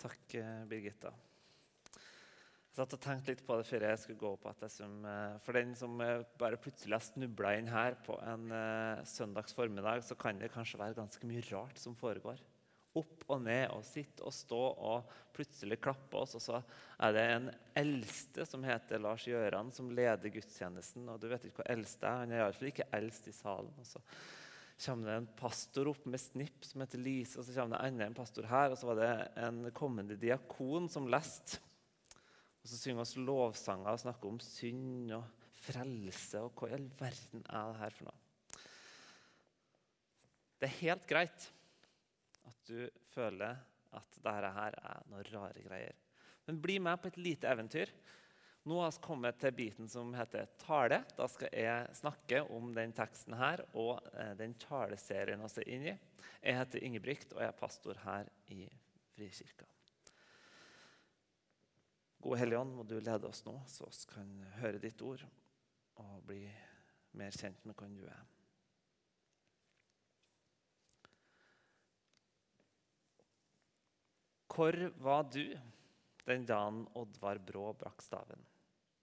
Takk, eh, Birgitta. Jeg satt og tenkte litt på det før jeg skulle gå opp. at som, eh, For den som eh, bare plutselig har snubla inn her på en uh, søndags formiddag, så kan det kanskje være ganske mye rart som foregår. Opp og ned og sitte og stå og plutselig klappe oss. Og så er det en eldste som heter Lars Gjøran, som leder gudstjenesten. Og du vet ikke hvor eldste er. Han er iallfall ikke eldst i salen. Og så kommer det en pastor opp med snipp som heter Lise, og så kommer det enda en pastor her. Og så var det en kommende diakon som leste. Og så synger vi lovsanger og snakker om synd og frelse. Og hva i all verden er det her for noe? Det er helt greit at du føler at dette her er noen rare greier. Men bli med på et lite eventyr. Nå har vi kommet til biten som heter tale. Da skal jeg snakke om den teksten her og eh, den taleserien vi er inne i. Jeg heter Ingebrigt og jeg er pastor her i Frikirka. Gode Hellige Ånd, må du lede oss nå, så vi kan høre ditt ord og bli mer kjent med hvem du er. Hvor var du den dagen Oddvar Brå brakk staven?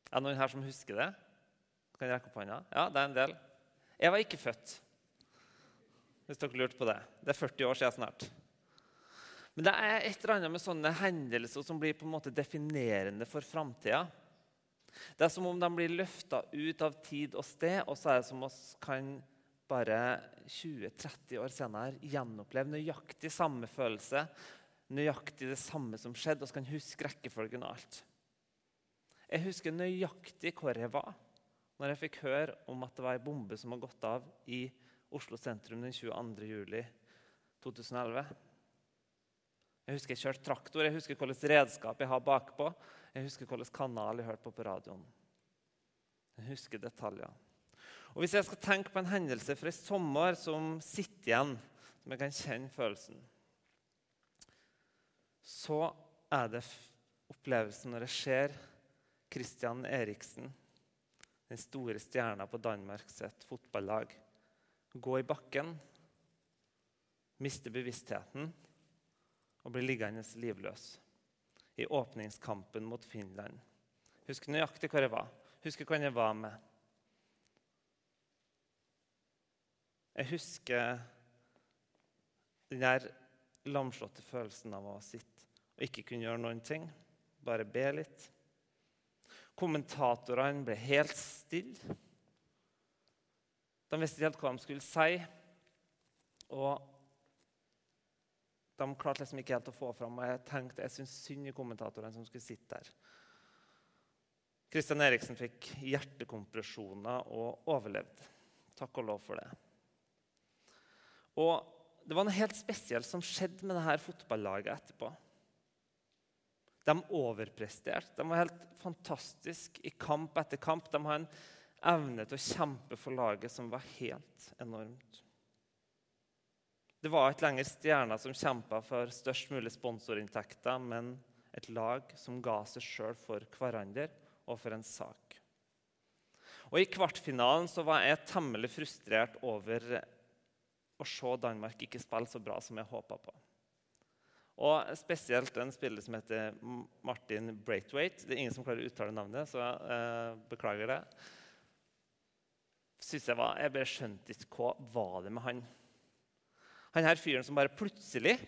Er det noen her som husker det? Kan jeg rekke opp hånda? Ja, det er en del. Jeg var ikke født, hvis dere lurte på det. Det er 40 år siden snart. Men det er et eller annet med sånne hendelser som blir på en måte definerende for framtida. Det er som om de blir løfta ut av tid og sted, og så er det som oss kan bare 20-30 år senere gjenoppleve nøyaktig samme følelse, nøyaktig det samme som skjedde, og så kan huske rekkefølgen og alt. Jeg husker nøyaktig hvor jeg var når jeg fikk høre om at det var ei bombe som hadde gått av i Oslo sentrum den 22. juli 2011. Jeg husker jeg kjørte traktor, jeg husker hvilket redskap jeg har bakpå. Jeg husker hvilken kanal jeg hørte på på radioen. Jeg husker detaljer. Og Hvis jeg skal tenke på en hendelse fra i sommer som sitter igjen, som jeg kan kjenne følelsen, så er det opplevelsen når jeg ser Christian Eriksen, den store stjerna på Danmarks fotballag, gå i bakken, miste bevisstheten og bli liggende livløs i åpningskampen mot Finland. Husker nøyaktig hvor jeg var. Husker hvem jeg var med. Jeg husker den der lamslåtte følelsen av å sitte og ikke kunne gjøre noen ting, bare be litt. Kommentatorene ble helt stille. De visste ikke helt hva de skulle si. Og de klarte liksom ikke helt å få fram. Og jeg tenkte jeg syntes synd i kommentatorene som skulle sitte der. Kristian Eriksen fikk hjertekompresjoner og overlevde. Takk og lov for det. Og Det var noe helt spesielt som skjedde med dette fotballaget etterpå. De overpresterte. De var helt fantastiske i kamp etter kamp. De har en evne til å kjempe for laget som var helt enormt. Det var ikke lenger stjerner som kjempa for størst mulig sponsorinntekter, men et lag som ga seg sjøl for hverandre og for en sak. Og I kvartfinalen så var jeg temmelig frustrert over å se Danmark ikke spille så bra som jeg håpa på. Og spesielt en spiller som heter Martin Braithwaite. Det er ingen som klarer å uttale navnet, så jeg eh, beklager det. Synes jeg, var, jeg bare skjønte ikke hva var det med han. Han her fyren som bare plutselig,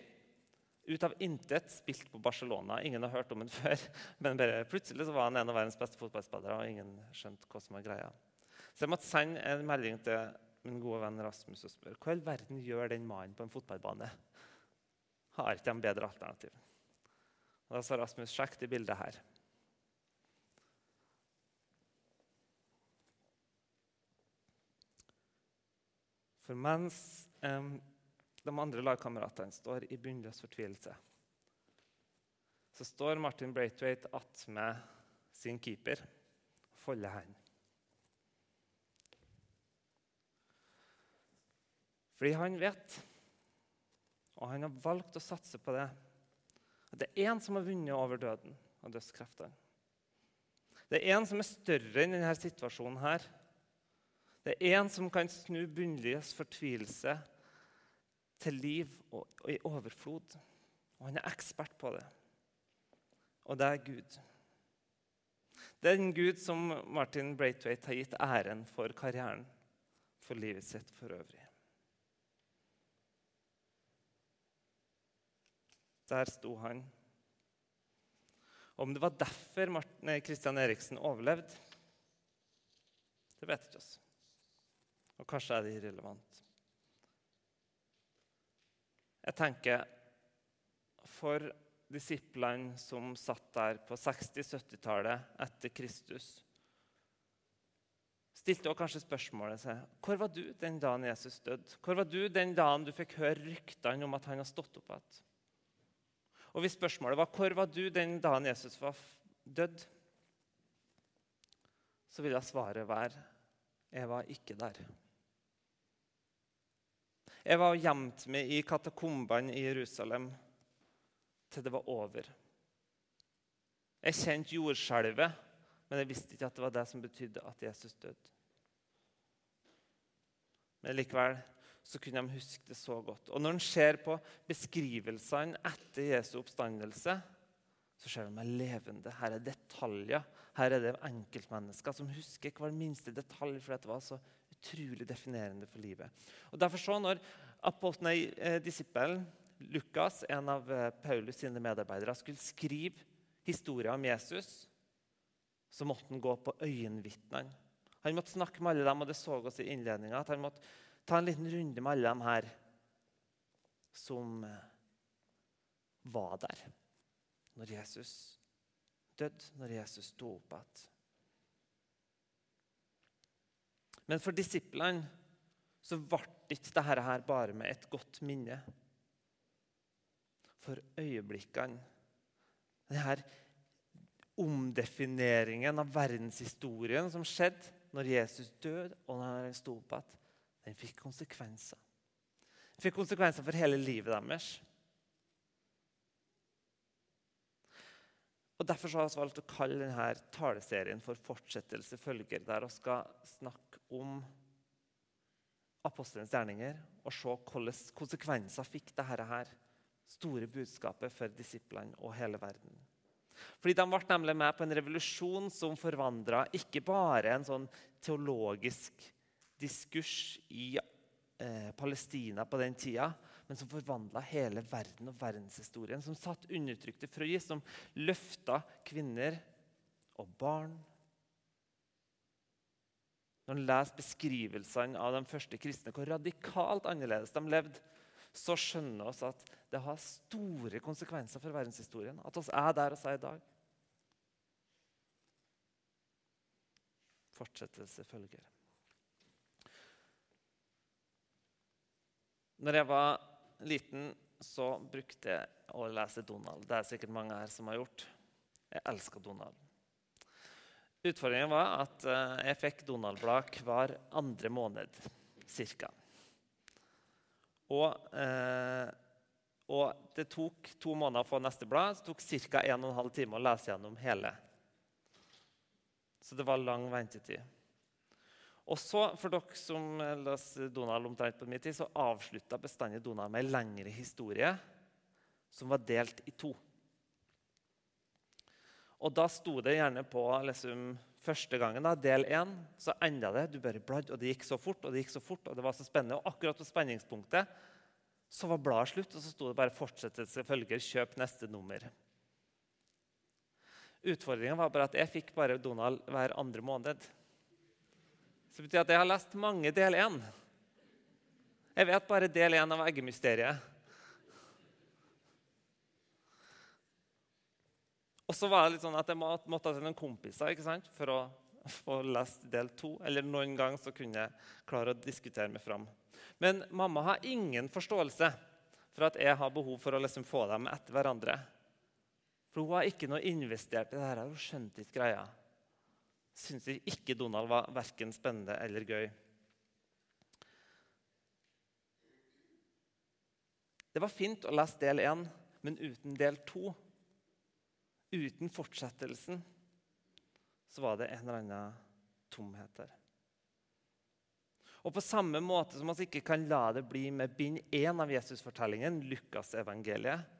ut av intet, spilte på Barcelona. Ingen har hørt om ham før, men bare plutselig så var han en av verdens beste fotballspillere. og ingen skjønte hva som var greia. Så jeg måtte sende en melding til min gode venn Rasmus og spørre hva i verden gjør den mannen på en fotballbane har ikke de bedre alternativ. Og Da sa Rasmus sjekk det bildet her. For mens eh, de andre lagkameratene står i bunnløs fortvilelse, så står Martin Braithwaite attmed sin keeper og folder hendene. Fordi han vet og han har valgt å satse på det. At Det er én som har vunnet over døden og dødskreftene. Det er en som er større enn denne situasjonen. her. Det er en som kan snu bunnløs fortvilelse til liv og, og, i overflod. Og han er ekspert på det. og det er Gud. Det er en Gud som Martin Braithwaite har gitt æren for karrieren, for livet sitt for øvrig. Der sto han. Om det var derfor Martin, Christian Eriksen overlevde, det vet ikke oss. Og kanskje er det irrelevant. Jeg tenker for disiplene som satt der på 60-70-tallet etter Kristus, stilte også kanskje spørsmålet seg hvor var du den dagen Jesus døde? Hvor var du den dagen du fikk høre ryktene om at han har stått opp igjen? Og hvis spørsmålet var hvor var du den dagen Jesus var død, så ville svaret være jeg var ikke der. Jeg var gjemt meg i katakombene i Jerusalem til det var over. Jeg kjente jordskjelvet, men jeg visste ikke at det var det som betydde at Jesus døde. Men likevel så kunne de huske det så godt. Og når en ser på beskrivelsene etter Jesu oppstandelse, så ser de at levende. Her er detaljer. Her er det enkeltmennesker som husker hver minste detalj, for dette var så utrolig definerende for livet. Og Derfor så når apostelen, eh, disippelen Lukas, en av eh, Paulus sine medarbeidere, skulle skrive historien om Jesus, så måtte han gå på øyenvitnene. Han måtte snakke med alle dem, og det så oss i innledninga. At han måtte ta en liten runde med alle dem her som eh, var der når Jesus døde, når Jesus sto opp igjen. Men for disiplene så ble ikke dette her bare med et godt minne. For øyeblikkene Denne omdefineringen av verdenshistorien som skjedde når Jesus døde og når han sto opp igjen, den fikk konsekvenser. Den fikk konsekvenser for hele livet deres. Og Derfor har vi valgt å kalle denne taleserien for 'Fortsettelse følger', der vi skal snakke om apostelens gjerninger og se hvilke konsekvenser fikk dette her store budskapet for disiplene og hele verden. Fordi De ble nemlig med på en revolusjon som forvandra ikke bare en sånn teologisk diskurs i eh, Palestina på den tida, men som forvandla hele verden og verdenshistorien. Som satt undertrykte frøy, som løfta kvinner og barn. Når en leser beskrivelsene av de første kristne, hvor radikalt annerledes de levde, så skjønner vi at det har store konsekvenser for verdenshistorien. At vi er der vi er i dag. Fortsettelse følger. Når jeg var liten, så brukte jeg å lese Donald. Det er sikkert mange her som har gjort. Jeg elsker Donald. Utfordringen var at eh, jeg fikk Donald-blad hver andre måned ca. Og, eh, og, det tok to måneder å få neste blad. Det tok ca. 1 12 time å lese gjennom hele. Så det var lang ventetid. Og så, for dere som leser Donald omtrent på min tid, så avslutta bestandig Donald med en lengre historie som var delt i to. Og da sto det gjerne på liksom, første gangen, da, del én, så enda det. Du bare bladde, og det gikk så fort, og det gikk så fort, og det var så spennende. Og akkurat på spenningspunktet så var bladet slutt, og så sto det bare 'Fortsettelse følger. Kjøp neste nummer'. Utfordringa var bare at jeg fikk bare Donald hver andre måned. Så betyr det at jeg har lest mange del én. Jeg vet bare del én av eggemysteriet. Og så var det litt sånn at jeg måtte til noen kompiser ikke sant? for å få lest del to. Eller noen gang så kunne jeg klare å diskutere meg fram. Men mamma har ingen forståelse for at jeg har behov for å liksom få dem etter hverandre. For hun har ikke noe investert i det her. Hun skjønte ikke greia syntes ikke Donald var verken spennende eller gøy. Det var fint å lese del én, men uten del to, uten fortsettelsen, så var det en eller annen tomhet der. Og På samme måte som vi ikke kan la det bli med bind én av Jesusfortellingen, Lukasevangeliet,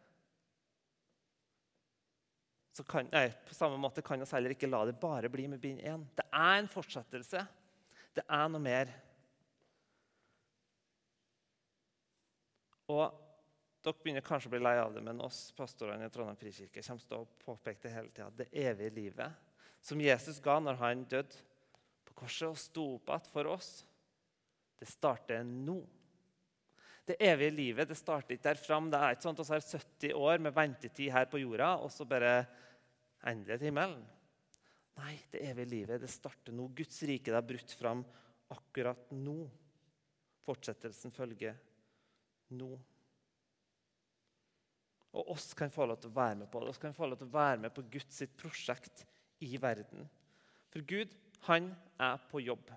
kan, nei, på samme måte kan vi heller ikke la det bare bli med bind 1. Det er en fortsettelse. Det er noe mer. Og dere begynner kanskje å bli lei av det, men oss pastorene i Trondheim frikirke kommer til å påpeke det hele tida. Det evige livet som Jesus ga når han døde på korset og sto opp igjen for oss, det starter nå. Det evige livet det starter ikke der fram. Det er ikke sånn at vi har 70 år med ventetid her på jorda, og så bare endelig til himmelen. Nei, det evige livet det starter nå. Guds rike det har brutt fram akkurat nå. Fortsettelsen følger nå. Og oss kan få lov til å være med på det. Oss kan få lov til å være med på Guds sitt prosjekt i verden. For Gud, han er på jobb.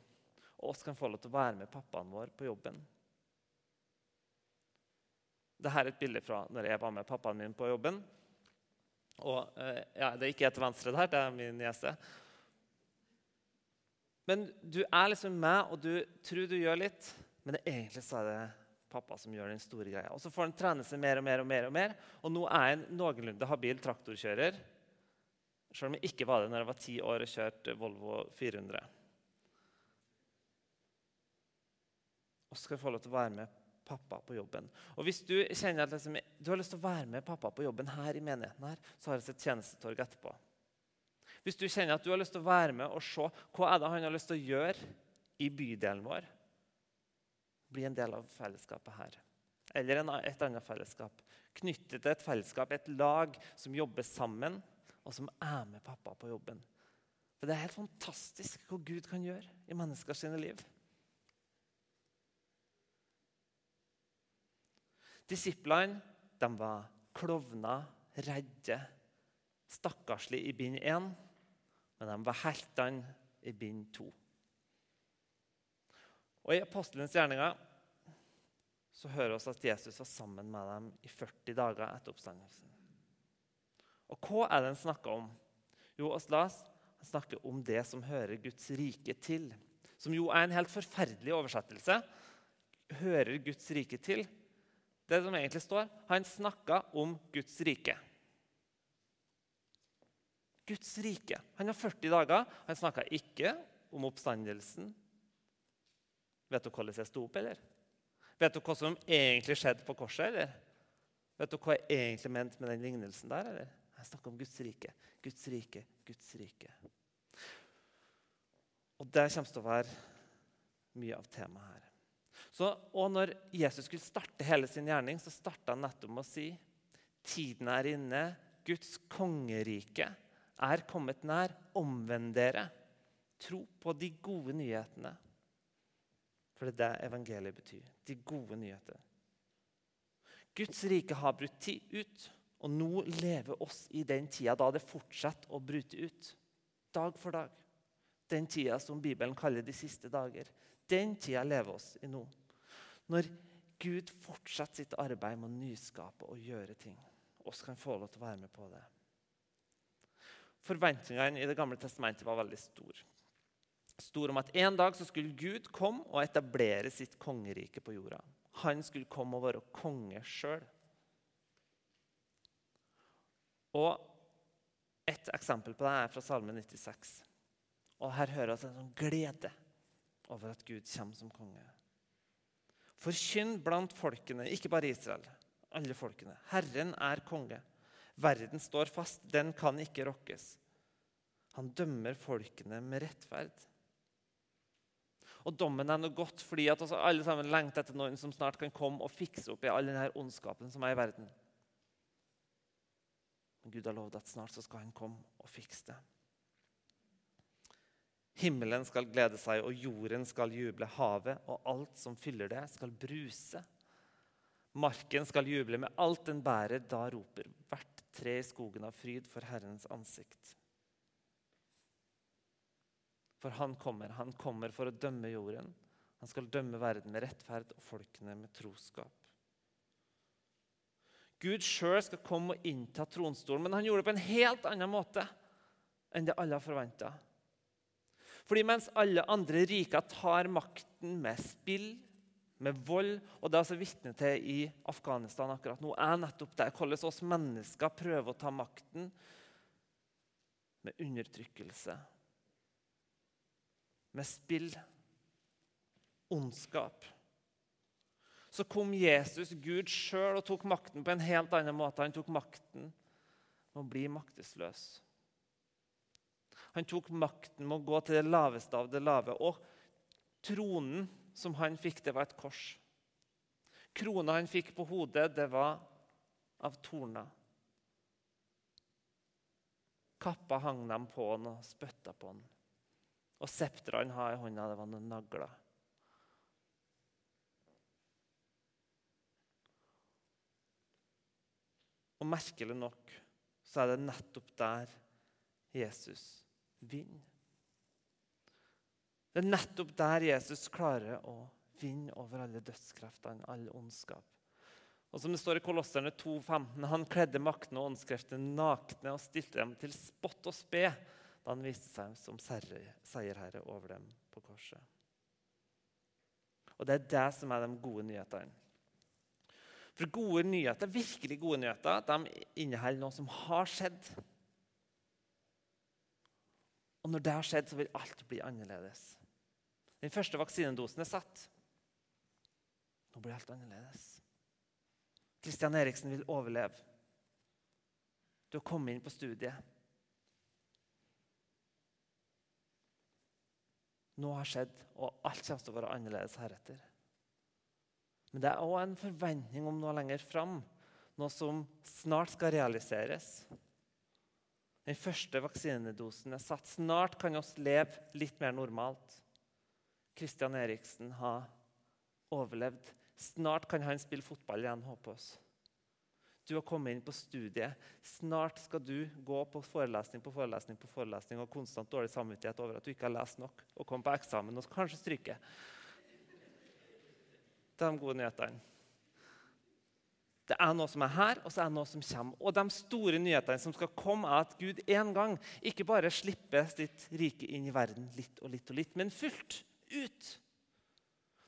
Og oss kan få lov til å være med pappaen vår på jobben. Dette er et bilde fra når jeg var med pappaen min på jobben. Og eh, ja, Det er ikke til venstre der, det er min niese. Men du er liksom med, og du tror du gjør litt, men egentlig så er det pappa som gjør den store greia. Og Så får han trene seg mer og mer, og mer, og mer. Og nå er en noenlunde habil traktorkjører. Selv om jeg ikke var det når jeg var ti år og kjørte Volvo 400. Og så skal jeg få lov til å være med pappa på jobben. Og Hvis du kjenner at liksom, du har lyst til å være med pappa på jobben her i menigheten, her, så har vi et tjenestetorg etterpå. Hvis du kjenner at du har lyst til å være med og se hva er det han har lyst til å gjøre i bydelen vår, bli en del av fellesskapet her. Eller et annet fellesskap. Knyttet til et fellesskap, et lag som jobber sammen, og som er med pappa på jobben. For Det er helt fantastisk hva Gud kan gjøre i menneskers liv. Disiplene de var klovner, redde, stakkarslige i bind 1, men de var heltene i bind 2. Og I apostelens gjerninger så hører vi at Jesus var sammen med dem i 40 dager etter oppstandelsen. Og hva er det han snakker om? Jo, Oslas, han snakker om det som hører Guds rike til. Som jo er en helt forferdelig oversettelse. Hører Guds rike til. Det som egentlig står, Han snakka om Guds rike. Guds rike. Han har 40 dager. Han snakka ikke om oppstandelsen, Vet du hvordan jeg sto opp, eller? Vet du hva som egentlig skjedde på korset? eller? Vet du hva jeg egentlig mente med den lignelsen der? eller? Jeg snakker om Guds rike, Guds rike, Guds rike. Og Det kommer til å være mye av temaet her. Så, og når Jesus skulle starte hele sin gjerning, så starta han nettopp med å si tiden er inne, Guds kongerike er kommet nær. Omvend dere. Tro på de gode nyhetene. For det er det evangeliet betyr. De gode nyheter. Guds rike har brutt ut, og nå lever oss i den tida da det fortsetter å brute ut. Dag for dag. Den tida som Bibelen kaller de siste dager. Den tida lever oss i nå. Når Gud fortsetter sitt arbeid med å nyskape og gjøre ting. Oss kan få lov til å være med på det. Forventningene i Det gamle testamentet var veldig store stor om at en dag så skulle Gud komme og etablere sitt kongerike på jorda. Han skulle komme og være konge sjøl. Og Et eksempel på det er fra Salme 96. Og Her hører vi en sånn glede over at Gud kommer som konge. Forkynn blant folkene, ikke bare Israel, alle folkene. Herren er konge. Verden står fast, den kan ikke rokkes. Han dømmer folkene med rettferd. Og dommen er noe godt fordi at alle sammen lengter etter noen som snart kan komme og fikse opp i all denne ondskapen som er i verden. Men Gud har lovd at snart så skal han komme og fikse det. Himmelen skal glede seg, og jorden skal juble. Havet og alt som fyller det, skal bruse. Marken skal juble med alt den bærer. Da roper hvert tre i skogen av fryd for Herrens ansikt. For han kommer. Han kommer for å dømme jorden. Han skal dømme verden med rettferd og folkene med troskap. Gud sjøl skal komme og innta tronstolen, men han gjorde det på en helt annen måte enn det alle har forventa. Fordi mens alle andre riker tar makten med spill, med vold Og det er altså vitne til i Afghanistan akkurat nå er nettopp der hvordan oss mennesker prøver å ta makten med undertrykkelse, med spill, ondskap. Så kom Jesus, Gud sjøl, og tok makten på en helt annen måte. Han tok makten med å bli maktesløs. Han tok makten med å gå til det laveste av det lave. Og tronen som han fikk, det var et kors. Krona han fikk på hodet, det var av torner. Kappa hang dem på han og spytta på han. Og septeret han har i hånda, det var noen nagler. Og merkelig nok så er det nettopp der Jesus vinner. Det er nettopp der Jesus klarer å vinne over alle dødskreftene, all ondskap. Og som det står i Kolosserne 2,15.: Han kledde makten og åndskreftene nakne og stilte dem til spott og spe da han viste seg som seierherre over dem på korset. Og Det er det som er de gode nyhetene. For gode nyheter, virkelig gode nyheter de inneholder noe som har skjedd. Når det har skjedd, så vil alt bli annerledes. Den første vaksinedosen er satt. Nå blir alt annerledes. Kristian Eriksen vil overleve. Du har kommet inn på studiet. Noe har skjedd, og alt kommer til å være annerledes heretter. Men det er òg en forventning om noe lenger fram, noe som snart skal realiseres. Den første vaksinedosen er satt. Snart kan vi leve litt mer normalt. Kristian Eriksen har overlevd Snart kan han spille fotball igjen, håper oss. Du har kommet inn på studiet. Snart skal du gå på forelesning på forelesning på forelesning og konstant dårlig samvittighet over at du ikke har lest nok, og komme på eksamen og kanskje stryke. De gode nyhetene. Det er noe som er her, og så er det noe som kommer. Og de store nyhetene som skal komme, er at Gud en gang ikke bare slipper sitt rike inn i verden litt og litt og litt, men fullt ut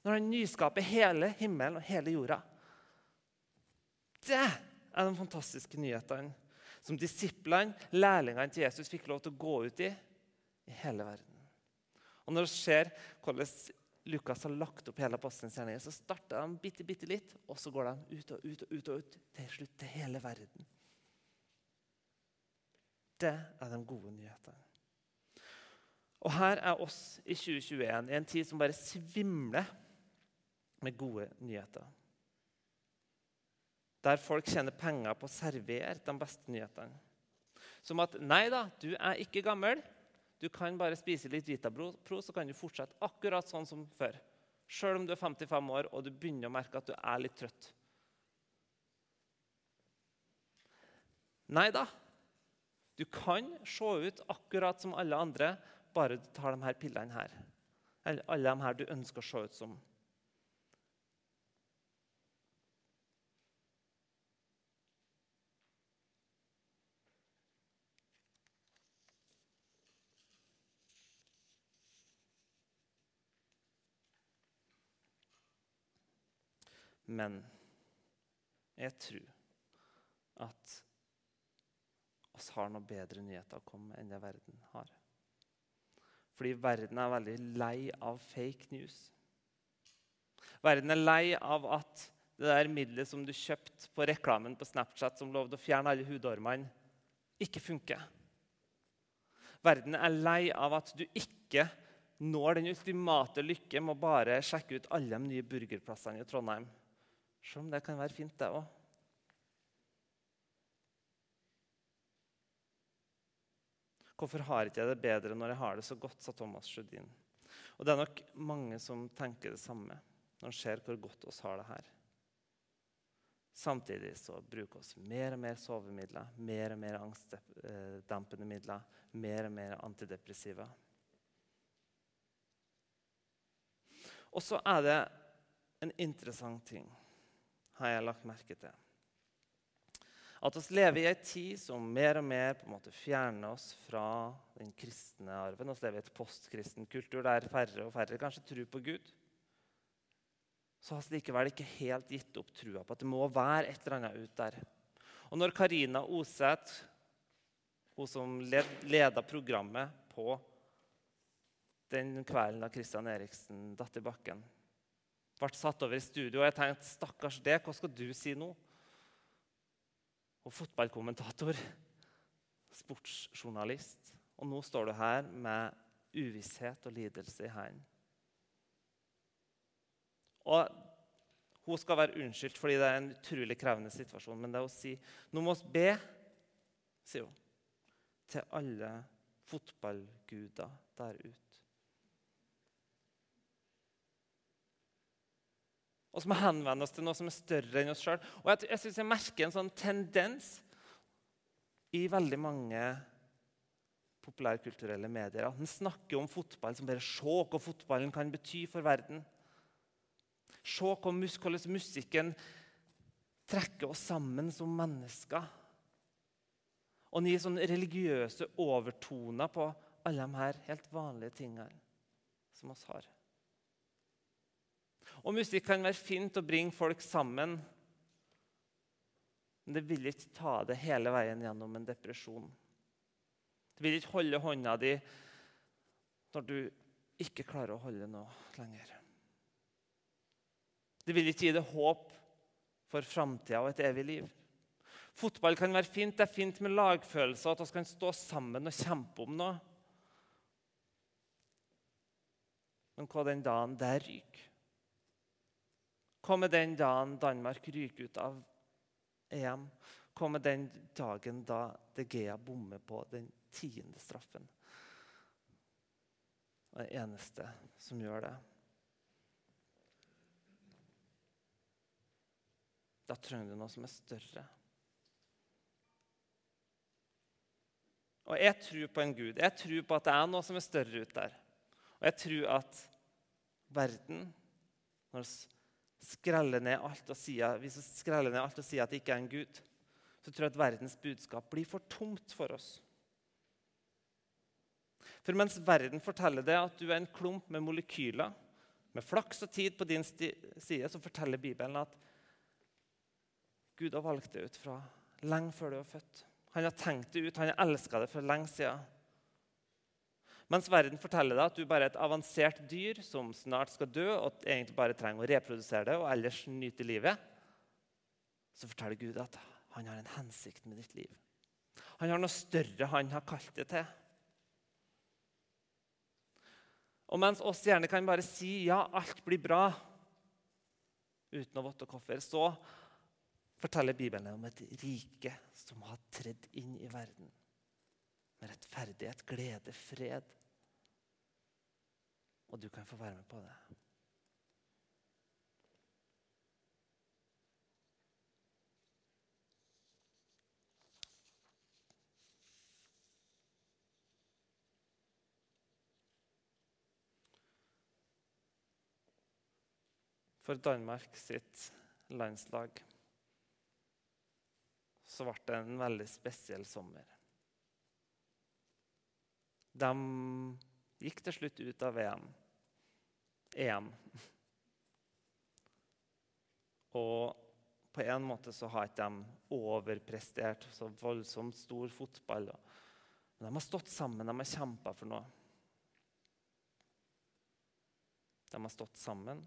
når han nyskaper hele himmelen og hele jorda. Det er de fantastiske nyhetene som disiplene, lærlingene til Jesus, fikk lov til å gå ut i i hele verden. Og Når vi ser hvordan Lukas har lagt opp hele apostelens så starter de bitte, bitte litt, og så går de ut og ut og ut, og ut til slutt til hele verden. Det er de gode nyhetene. Og her er oss i 2021, i en tid som bare svimler med gode nyheter. Der folk tjener penger på å servere de beste nyhetene. Som at 'Nei da, du er ikke gammel. Du kan bare spise litt Vitapro, så kan du fortsette akkurat sånn som før.' Sjøl om du er 55 år og du begynner å merke at du er litt trøtt. Nei da. Du kan se ut akkurat som alle andre, bare du tar de her pillene her. Eller alle de her du ønsker å se ut som. Men jeg tror at oss har noe bedre nyheter å komme med enn det verden har. Fordi verden er veldig lei av fake news. Verden er lei av at det der middelet som du kjøpte på reklamen på Snapchat som lovde å fjerne alle hudormene, ikke funker. Verden er lei av at du ikke når den ultimate lykke med å bare sjekke ut alle de nye burgerplassene i Trondheim. Selv om det kan være fint, det òg. Hvorfor har ikke jeg det bedre når jeg har det så godt, sa Thomas Sjødin. Og Det er nok mange som tenker det samme når en ser hvor godt oss har det her. Samtidig så bruker vi mer og mer sovemidler, mer og mer angstdempende midler, mer og mer antidepressiva. Og så er det en interessant ting har jeg lagt merke til. At vi lever i ei tid som mer og mer på en måte fjerner oss fra den kristne arven. Vi lever i et postkristen kultur der færre og færre kanskje tror på Gud. Så har vi likevel ikke helt gitt opp trua på at det må være et eller annet ut der. Og når Karina Oseth hun som led, leda programmet på den kvelden da Christian Eriksen datt i bakken. Ble satt over i studio, og jeg tenkte stakkars deg, hva skal du si nå? Og fotballkommentator, sportsjournalist. Og nå står du her med uvisshet og lidelse i hendene. Og hun skal være unnskyldt fordi det er en utrolig krevende situasjon. Men det er å si nå må vi be, sier hun, til alle fotballguder der ute. Og som henvender oss til noe som er større enn oss sjøl. Og jeg, jeg synes jeg merker en sånn tendens i veldig mange populærkulturelle medier. At en snakker om fotball som bare Se hva fotballen kan bety for verden. Se hvordan musikken trekker oss sammen som mennesker. Og den gir sånne religiøse overtoner på alle de her helt vanlige tingene som oss har. Og musikk kan være fint å bringe folk sammen. Men det vil ikke ta det hele veien gjennom en depresjon. Det vil ikke holde hånda di når du ikke klarer å holde noe lenger. Det vil ikke gi deg håp for framtida og et evig liv. Fotball kan være fint. Det er fint med lagfølelse, at vi kan stå sammen og kjempe om noe. Men hva den dagen der ryker? Med den dagen Danmark ryker ut av EM? Kommer den dagen da De Gea bommer på den tiende straffen? Det er det eneste som gjør det. Da trenger du noe som er større. Og jeg tror på en Gud. Jeg tror på at det er noe som er større ute der. Og jeg tror at verden, når vi skreller ned alt og sier, ned alt og sier at det ikke er en Gud, så tror jeg at verdens budskap blir for tomt for oss. For mens verden forteller det at du er en klump med molekyler, med flaks og tid på din side, så forteller Bibelen at Gud har valgt deg ut fra lenge før du var født. Han har tenkt det ut, han har elska det for lenge siden. Mens verden forteller deg at du bare er et avansert dyr som snart skal dø, og egentlig bare trenger å reprodusere det og ellers nyte livet, så forteller Gud at han har en hensikt med ditt liv. Han har noe større han har kalt det til. Og mens oss gjerne kan bare si ja, alt blir bra, uten å votte hvorfor, så forteller Bibelen om et rike som har tredd inn i verden. Med rettferdighet, glede, fred. Og du kan få være med på det. For Danmark sitt landslag så ble det en veldig spesiell sommer. De gikk til slutt ut av VM. EM. Og på en måte så har ikke de overprestert så voldsomt stor fotball. Men de har stått sammen, de har kjempa for noe. De har stått sammen.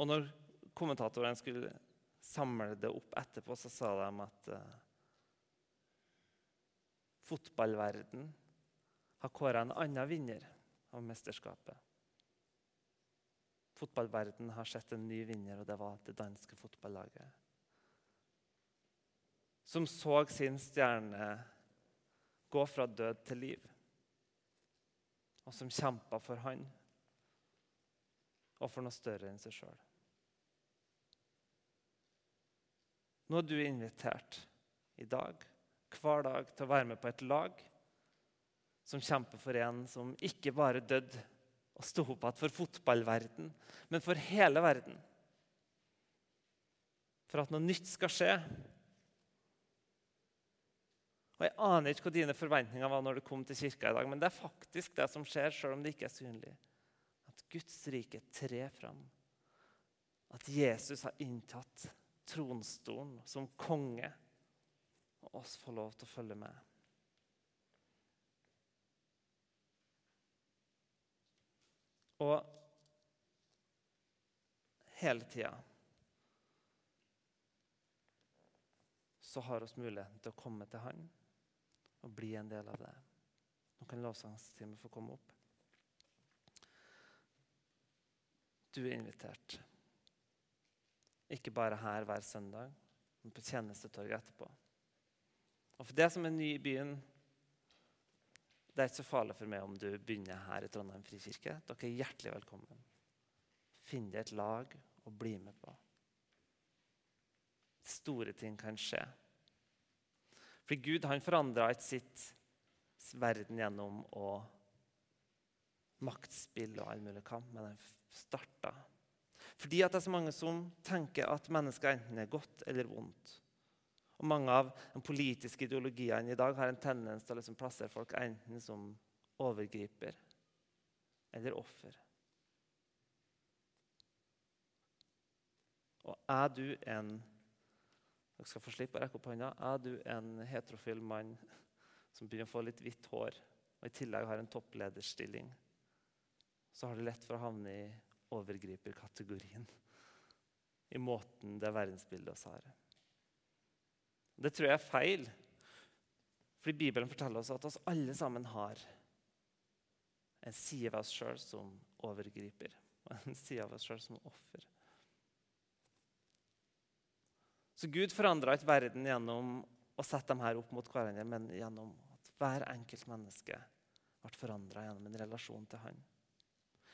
Og når kommentatorene skulle samle det opp etterpå, så sa de at uh, fotballverden har kåra en annen vinner av mesterskapet. Fotballverden har sett en ny vinner, og det var det danske fotballaget. Som så sin stjerne gå fra død til liv. Og som kjempa for han og for noe større enn seg sjøl. Nå er du invitert i dag, hver dag, til å være med på et lag som kjemper for en som ikke bare døde og sto opp igjen for fotballverden, men for hele verden. For at noe nytt skal skje. Og Jeg aner ikke hva dine forventninger var når du kom til kirka i dag, men det er faktisk det som skjer, selv om det ikke er synlig. At Guds rike trer fram. At Jesus har inntatt tronstolen som konge, og oss får lov til å følge med. Og hele tida så har vi muligheten til å komme til Han og bli en del av det. Nå kan lovsangstimen få komme opp. Du er invitert. Ikke bare her hver søndag, men på tjenestetorget etterpå. Og for det som er ny i byen Det er ikke så farlig for meg om du begynner her i Trondheim frikirke. Dere er hjertelig velkommen. Finn deg et lag og bli med på. Store ting kan skje. For Gud han forandra ikke sitt verden gjennom å maktspill og all mulig kamp, men han starta. Fordi at det er så mange som tenker at mennesker enten er godt eller vondt. Og Mange av de politiske ideologiene i dag har en tendens til å liksom plassere folk enten som overgriper eller offer. Og er du en dere skal få slippe å rekke opp hånda. Er du en heterofil mann som begynner å få litt hvitt hår, og i tillegg har en topplederstilling, så har du lett for å havne i overgriperkategorien. I måten det verdensbildet oss har. Det tror jeg er feil. Fordi Bibelen forteller oss at oss alle sammen har en side av oss sjøl som overgriper, og en side av oss sjøl som offer. Så Gud forandra ikke verden gjennom å sette dem her opp mot hverandre, men gjennom at hver enkelt menneske ble forandra gjennom en relasjon til Han.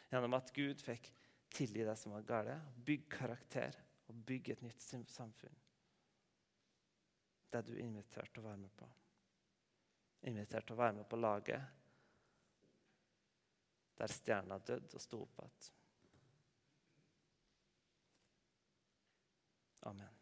Gjennom at Gud fikk tilgi det som var galt, bygge karakter og bygge et nytt samfunn det du inviterte å være med på. Invitert til å være med på laget der stjerna døde og sto opp igjen. Amen.